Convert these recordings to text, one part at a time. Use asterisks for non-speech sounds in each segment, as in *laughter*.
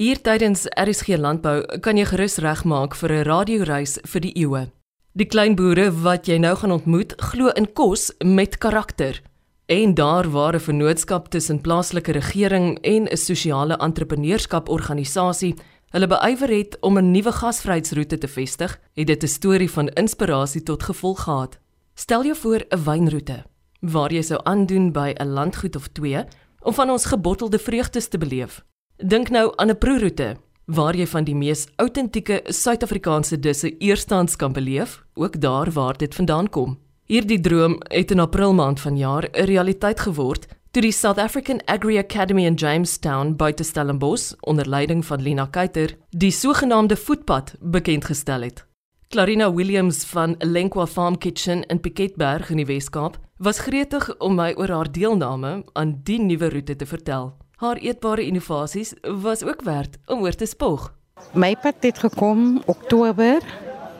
Hier tydens RSG Landbou kan jy gerus regmaak vir 'n radioreis vir die eeue. Die klein boere wat jy nou gaan ontmoet, glo in kos met karakter. En daar waar 'n vennootskap tussen plaaslike regering en 'n sosiale entrepreneurskap organisasie hulle beywer het om 'n nuwe gasvryheidsroete te vestig, het dit 'n storie van inspirasie tot gevolg gehad. Stel jou voor 'n wynroete waar jy sou aandoen by 'n landgoed of twee om van ons gebottelde vreugdes te beleef. Dink nou aan 'n proeroete waar jy van die mees outentieke Suid-Afrikaanse disse eerstens kan beleef, ook daar waar dit vandaan kom. Hierdie droom het in April maand vanjaar 'n realiteit geword toe die South African Agri Academy in Jamestown buite Stellenbosch onder leiding van Lina Kuyter die sogenaamde voetpad bekend gestel het. Clarina Williams van Lenqua Farm Kitchen in Piketberg in die Weskaap was gretig om my oor haar deelname aan die nuwe roete te vertel. Haar eetbare innovasies was ook werd om oor te spog. My pad het gekom Oktober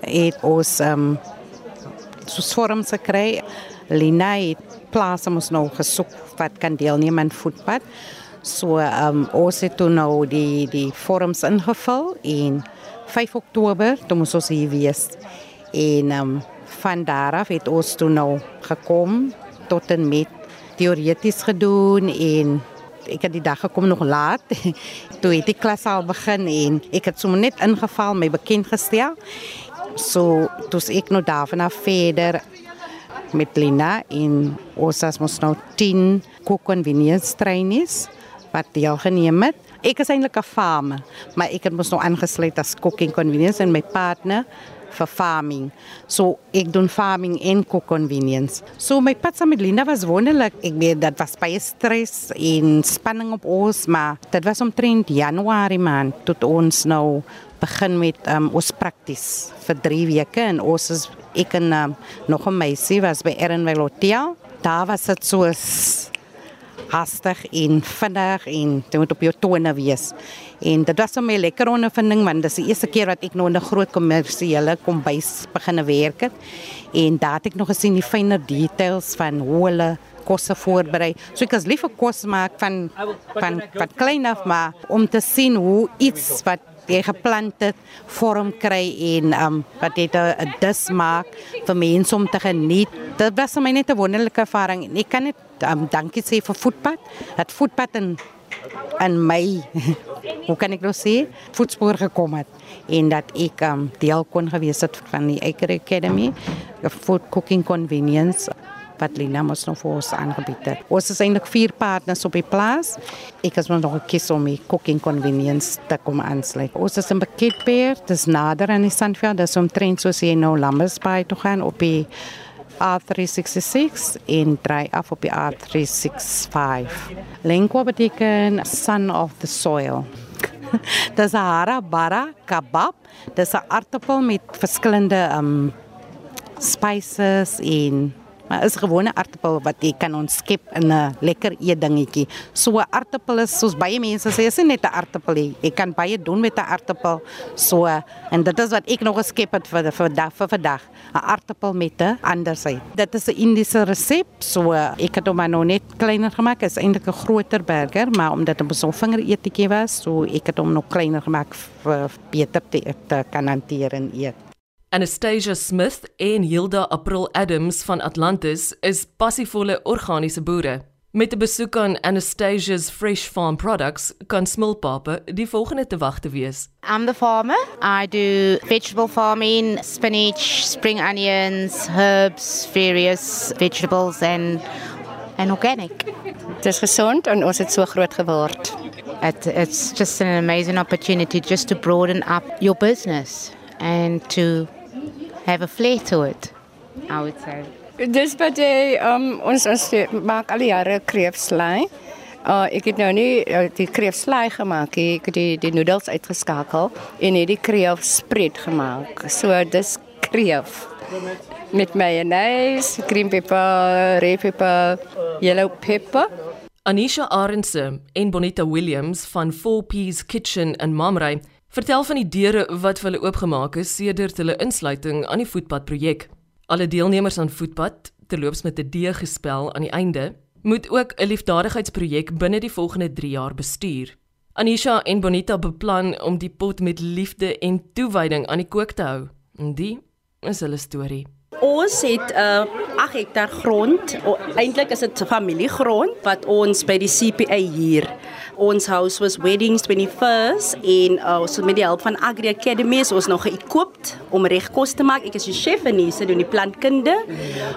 het ons ehm um, soos vorms gekry. Lina het plase ons nou gesoek wat kan deelneem aan voetpad. So ehm um, ons het toe nou die die vorms ingevul en 5 Oktober toe moes ons hier wees. En ehm um, van daar af het ons toe nou gekom tot en met teoreties gedoen en ek het die dag gekom nog laat. *laughs* toe het die klas al begin en ek het sommer net ingeval my bekend gestel. So toe ek nou daarvan af verder met Lina en ons as mos nou 10 kookconvenience trainees wat deel geneem het. Ek is eintlik 'n farmer, maar ek het mos nou aangesluit as cooking convenience en my partner vir farming. So ek doen farming en cook convenience. So my pad saam met Linda was wonderlik. Ek weet dat was baie stres en spanning op ons, maar dit was omtrent Januarie maand tot ons nou begin met um, ons praktis vir 3 weke en ons is ek en um, nog 'n meisie was by Ernwell Hotel. Daar was dit so hastig en vinnig en jy moet op jou tone wees. En dit was 'n baie lekker ondervinding want dis die eerste keer wat ek nou in 'n groot kommersiële kombuis begine werk het. En daar het ek nog gesien die fynere details van hoe hulle kosse voorberei. So ek as lief vir kos maak van van van klein af maar om te sien hoe iets wat jy geplant het vorm kry en um wat dit 'n dis maak vir mense om te geniet. Dit was vir my net 'n wonderlike ervaring. Ek kan net um, dankie sê vir voetpad. Het voetpad in in my *laughs* hoe kan ek nou sê voetspoor gekom het en dat ek um, deel kon gewees het van die Acre Academy, food cooking convenience wat Lina ons nog vir ons aangebied het. Ons is eintlik vier partners op die plaas. Ek het nog gekies om die cooking convenience te kom aansluit. Ons is in Beketbeer, dis nader aan die Sandveld, dis omtrent soos jy nou Lambersbaai toe gaan op die R366 en dry af op die R365. Lengua beteken son of the soil. *laughs* dis 'n harabara kebab. Dis 'n aartappel met verskillende um spices en Maar is gewone aartappel wat jy kan ontskep in 'n lekker eetdingetjie. So aartappel is soos baie mense sê, is net 'n aartappel. Jy kan baie doen met 'n aartappel. So en dit is wat ek nog geskep het vir vir dag vir vandag. 'n Aartappel met 'n ander sy. Dit is 'n Indiese resep. So ek het hom nou net kleiner gemaak. Dit is eintlik 'n groter burger, maar omdat dit 'n so vinger eetjie was, so ek het hom nog kleiner gemaak vir beter te, te kan hanteer en eet. Anastasia Smith en Hilda April Adams van Atlantis is passievolle organiese boere. Met 'n besoek aan Anastasia's Fresh Farm Products kan smulpape die volgende te wag te wees. I'm the farmer. I do vegetable farming, spinach, spring onions, herbs, various vegetables and and organic. Dit is gesond en ons het so groot geword. It, it's just an amazing opportunity just to broaden up your business and to have a flair to it, I would say. Dis wat jy um ons ons maak al die jare kreefslaai. Uh ek het nou nie uh, die kreefslaai gemaak nie. Ek het die die noedels uitgeskakel en het die kreef spread gemaak. So dis kreef met mayonnaise, cream pepper, red pepper, yellow pepper. Anisha Arendse en Bonita Williams van 4P's Kitchen in Mamre Vertel van die deure wat vir hulle oopgemaak is sedert hulle insluiting aan die voetpad projek. Alle deelnemers aan voetpad, terloops met 'n D gespel aan die einde, moet ook 'n liefdadigheidsprojek binne die volgende 3 jaar bestuur. Anisha en Bonita beplan om die pot met liefde en toewyding aan die kook te hou. En die is hulle storie. Ons het 'n uh, 8 hektaar grond. Eintlik is dit familiegrond wat ons by die CPA hier Ons house was weddings 21st en uh, so met die hulp van Agri Academy is ons nog geëquipped om reg kos te maak. Ek is die chef en hier doen die plantkunde.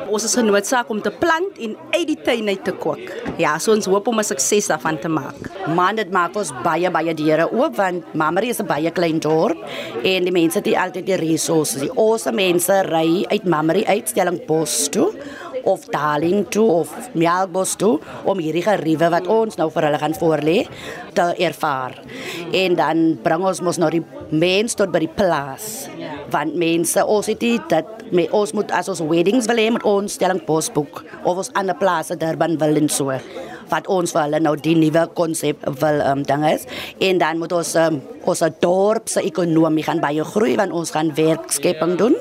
Ons is genoodsaak om te plant en uit die tuin uit te kook. Ja, so ons hoop om 'n sukses daarvan te maak. Man, dit maak ons baie baie deure oop want Mamrie is 'n baie klein dorp en die mense het altyd die resources. Die ousse mense ry uit Mamrie uit Stellenbosch toe of Darling toe of Melkbos toe om hierdie geriewe wat ons nou vir hulle gaan voorlê te ervaar. En dan bring ons mos nou die mense tot by die plaas. Want mense, ons het dit dat me, ons moet as ons weddings wil hê met ons Stellenbosch boek of ons ander plase Durban wil en so wat ons vir hulle nou die nuwe konsep wil um, ding is en dan moet ons um, ons dorp se ekonomie gaan baie groei want ons gaan werkskepping doen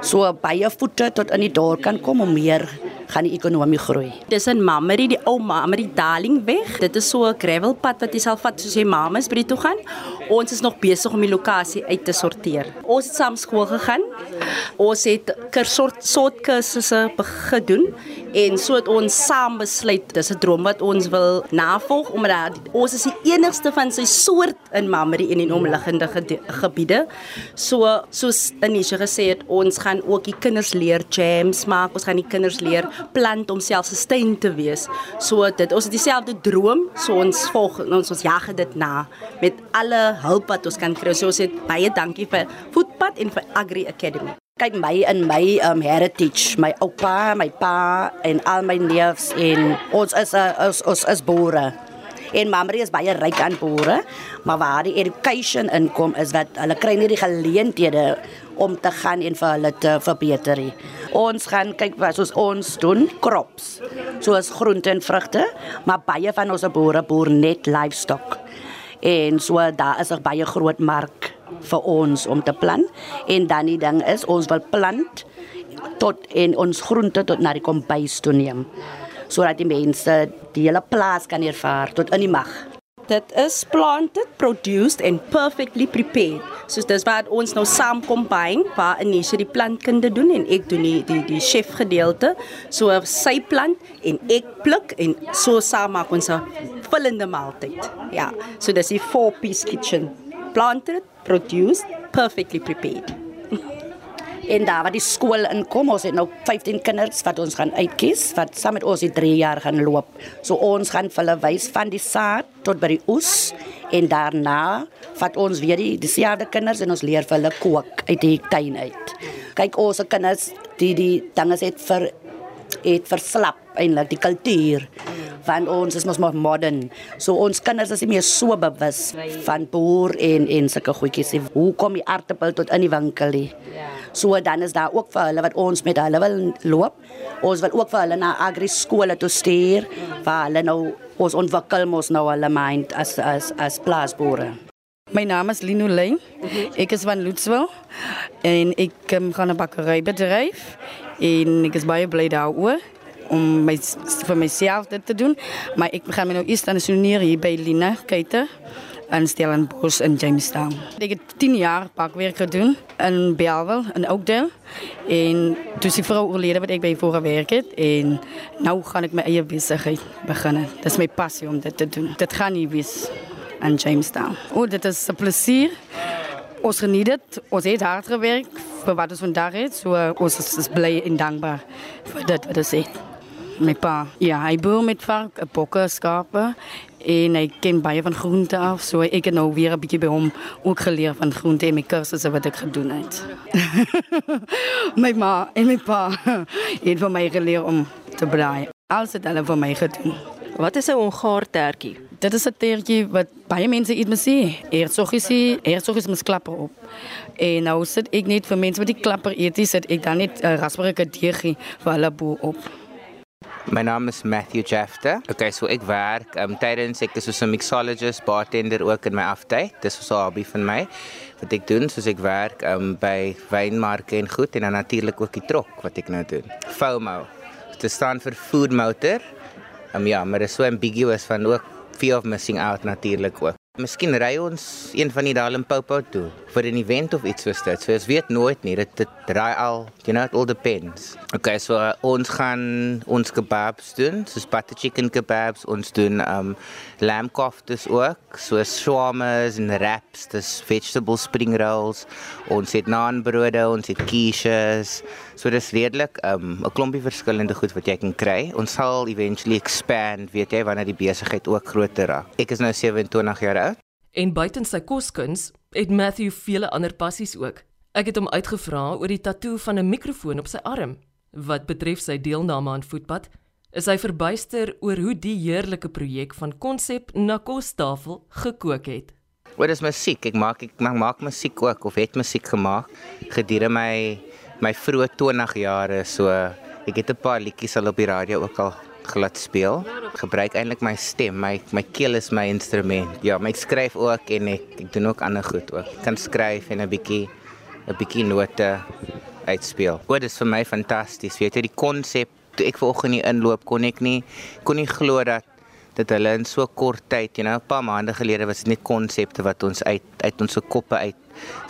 so baie voete tot in die dorp kan kom om meer gaan die ekonomie groei. Dis in Mammery, die ou Mammery Darling weg. Dit is so 'n gravelpad wat jy sal vat soos jy mamas by toe gaan. Ons is nog besig om die lokasie uit te sorteer. Ons het saam skool gegaan. Ons het kursort kursusse gedoen en so het ons saam besluit dis 'n droom wat ons wil navolg omdat ons is die enigste van sy soort in Mammery en in omliggende gebiede. So soos Anisha gesê het, ons gaan ook die kinders leer jams maak. Ons gaan die kinders leer plant om selfsustaining te wees. So dit ons het dieselfde droom, so ons volg ons ons jag dit na met alle hulp wat ons kan kry. So ons het baie dankie vir Voetpad en vir Agri Academy. Kyk my in my um heritage, my oupa, my pa en al my neefs en ons is 'n ons, ons is boere. En Mamrie is baie ryk aan boere, maar waar die education inkom is dat hulle kry nie die geleenthede om te gaan en vir hulle te verbeter. Ons gaan kyk wat soos ons doen, crops. Soos groente en vrugte, maar baie van ons boere boer net livestock. En so daar is 'n baie groot mark vir ons om te plant en dan die ding is ons wil plant tot en ons groente tot na die kombuis toe neem sodat die mense die hele plaas kan ervaar tot in die mag dit is planted, produced and perfectly prepared. So dis wat ons nou saam combine waar Anisha die plantkunde doen en ek doen die die die chef gedeelte. So sy plant en ek pluk en so saam maak ons 'n vullende maaltyd. Ja, so dis die four piece kitchen. Planted, produced, perfectly prepared *laughs* en daar waar die skool inkom, ons het nou 15 kinders wat ons gaan uitkies wat saam met ons die 3 jaar gaan loop. So ons gaan vir hulle wys van die saad tot by die oes en daarna vat ons weer die dieselfde kinders en ons leer vir hulle kook uit die tuin uit. Kyk ons se kinders die die dinge het vir het verslap eintlik die kultuur want ons is mos maar modern. So ons kinders is nie meer so bewus van boer en en sulke goedjies. Hoe kom die aardappel tot in die winkel? So dan is daar ook vir hulle wat ons met hulle wil loop. Ons wil ook vir hulle na agri skole toe stuur waar hulle nou ons ontwikkel mos nou hulle mind as as as plaasboere. My naam is Lino Lane. Ek is van Loetswil en ek um, gaan 'n bakkery bedryf en ek is baie bly daaroor om my vir myself dit te doen, maar ek gaan my nou eers stasioneer hier by Lina Keiter in Stellenbosch in Jamestown. Ik heb tien jaar pakwerk gedaan in Belwel, in Oakdale. En toen die vrouw overleden wat ik bij voor gewerkt heb. En nu ga ik mijn eigen bezigheid beginnen. Dat is mijn passie om dit te doen. Dat gaat niet wis in Jamestown. Oh, dit is een plezier. Ons geniet het. Ons heeft hard gewerkt voor wat ons vandaag heeft. So, ons is blij en dankbaar voor dit wat ons. Mijn pa, ja, hij boer met vark, bokken, schapen. En hy ken baie van groente af, so ek het nou weer 'n bietjie by hom ook geleer van groente en my kursusse wat ek gedoen het. *laughs* my ma en my pa *laughs* het vir my geleer om te braai. Alles het hulle vir my gedoen. Wat is 'n ongaartertjie? Dit is 'n tertjie wat baie mense eet mens sê. Eersoggie, eersoggie mens klapper op. En nou sit ek net vir mense wat die klapper eet, sit ek dan net 'n rasperige deegie vir hulle bo op. My naam is Matthew Jafter. Okay, so ek werk um tydens ek is so 'n mixologist, bartender ook in my aftyd. Dis so 'n hobby van my wat ek doen, soos ek werk um by wynmarke en goed en dan natuurlik ook die trok wat ek nou doen. FOMO. Dit staan vir food motor. Um ja, maar dit is so ambiguous van ook fear of missing out natuurlik ook. Miskien ry ons een van die dae Limpopo toe vir 'n event of iets soos dit. So ons weet nooit nie. Dit draai al, you know, it all depends. Okay, so uh, ons gaan ons kebabs doen, soos butter chicken kebabs, ons doen um lamb koftes ook, so shawarmas en wraps, dis vegetable spring rolls. Ons het naanbrode, ons het quiches. So dis redelik um 'n klompie verskillende goed wat jy kan kry. Ons sal eventually expand, weet jy, wanneer die besigheid ook groter raak. Ek is nou 27 jaar oud. En buiten sy koskuns het Matthew vele ander passies ook. Ek het hom uitgevra oor die tatoe van 'n mikrofoon op sy arm. Wat betref sy deelname aan voetpad, is hy verbuister oor hoe die heerlike projek van konsep na kostafel gekook het. Wat is musiek? Ek maak ek maak, maak musiek ook of het musiek gemaak gedurende my my vroeë 20 jare so ek het 'n paar liedjies al op die radio ook al glad speel. Gebruik eintlik my stem, my my keel is my instrument. Ja, my skryf ook en ek ek doen ook ander goed ook. Ek kan skryf en 'n bietjie 'n bietjie note uitspeel. Wat is vir my fantasties. Weet jy die konsep toe ek vanoggend hier inloop kon ek nie kon nie glo dat dat hulle in so kort tyd, you know, 'n paar maande gelede was dit net konsepte wat ons uit uit ons koppe uit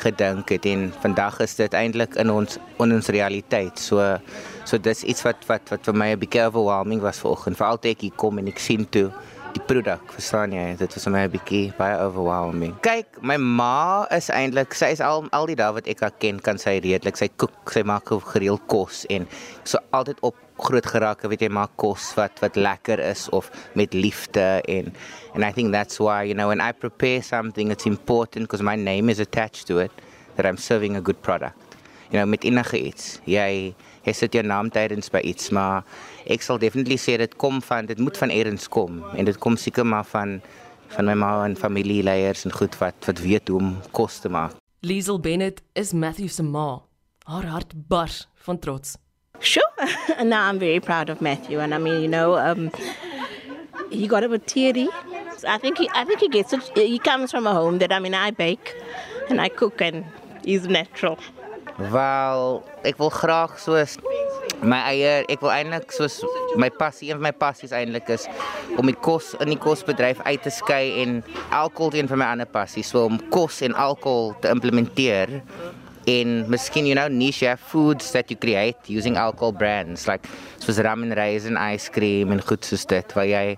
gedink het en vandag is dit eintlik in ons in ons realiteit. So so dis iets wat wat wat vir my 'n bietjie overwhelming was vanoggend. Veral toe ek hier kom en ek sien toe produk, verstaan jy? Dit was vir my 'n bietjie baie overwhelming. Kyk, my ma is eintlik, sy is al al die dae wat ek haar ken, kan sy redelik, sy kook, sy maak gereeld kos en so altyd op groot geraak, weet jy, maak kos wat wat lekker is of met liefde en and I think that's why, you know, when I prepare something it's important because my name is attached to it that I'm serving a good product. You know, met enige iets. Jy jy sit jou naam tydens by iets, maar ek sal definitely sê dit kom van dit moet van eers kom en dit kom seker maar van van my ma en familieleiers en goed wat wat weet hoe om kos te maak. Liesel Bennett is Matthew se ma. Haar hart bars van trots. Sure. and *laughs* now I'm very proud of Matthew. And I mean, you know, um, he got it with teary. So I think he, I think he gets it. He comes from a home that I mean, I bake and I cook, and he's natural. Wel, ek wil graag soos my eie, ek wil eintlik soos my passie, een van my passies eintlik is om die kos in die kosbedryf uit te skei en alkohol een van my ander passies, so om kos en alkohol te implementeer in miskien you know niche foods that you create using alcohol brands like soos rum and raisin ice cream en goed soos dit waar jy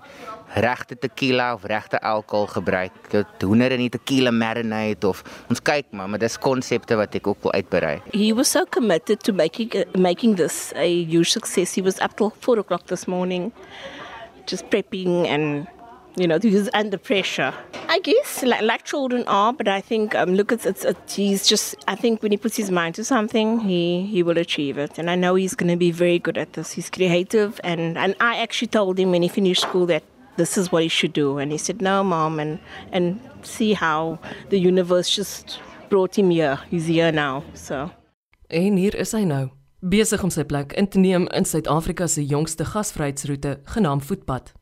regte tequila of regte alkohol gebruik. Dit hoender in die tequila marinade of ons kyk maar, maar dis konsepte wat ek ook wil uitbrei. He was so committed to making uh, making this a huge success. He was up till 4 o'clock this morning just prepping and you know, he was under pressure. I guess like, like children are, but I think um, look, it's, it's, it's he's just. I think when he puts his mind to something, he he will achieve it, and I know he's going to be very good at this. He's creative, and and I actually told him when he finished school that this is what he should do, and he said, "No, mom," and and see how the universe just brought him here. He's here now, so. En hier is hy nou, besig om sy plek in te neem in Suid-Afrika se jongste gasvryheidsroete, genaamd Voetpad.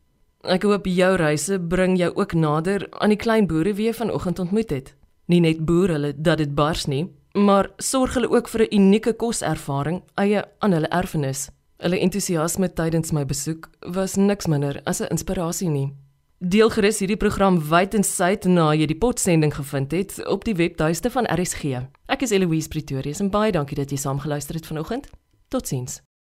Ek hoop jou reise bring jou ook nader aan die klein boere wie jy vanoggend ontmoet het. Nie net boer hulle dat dit bars nie, maar sorg hulle ook vir 'n unieke koservaring eie aan hulle erfenis. Hulle entoesiasme tydens my besoek was niks minder as 'n inspirasie nie. Deel gerus hierdie program wyd en suid na jy die potsending gevind het op die webtuiste van RSG. Ek is Eloise Pretorius en baie dankie dat jy saamgeluister het vanoggend. Totsiens.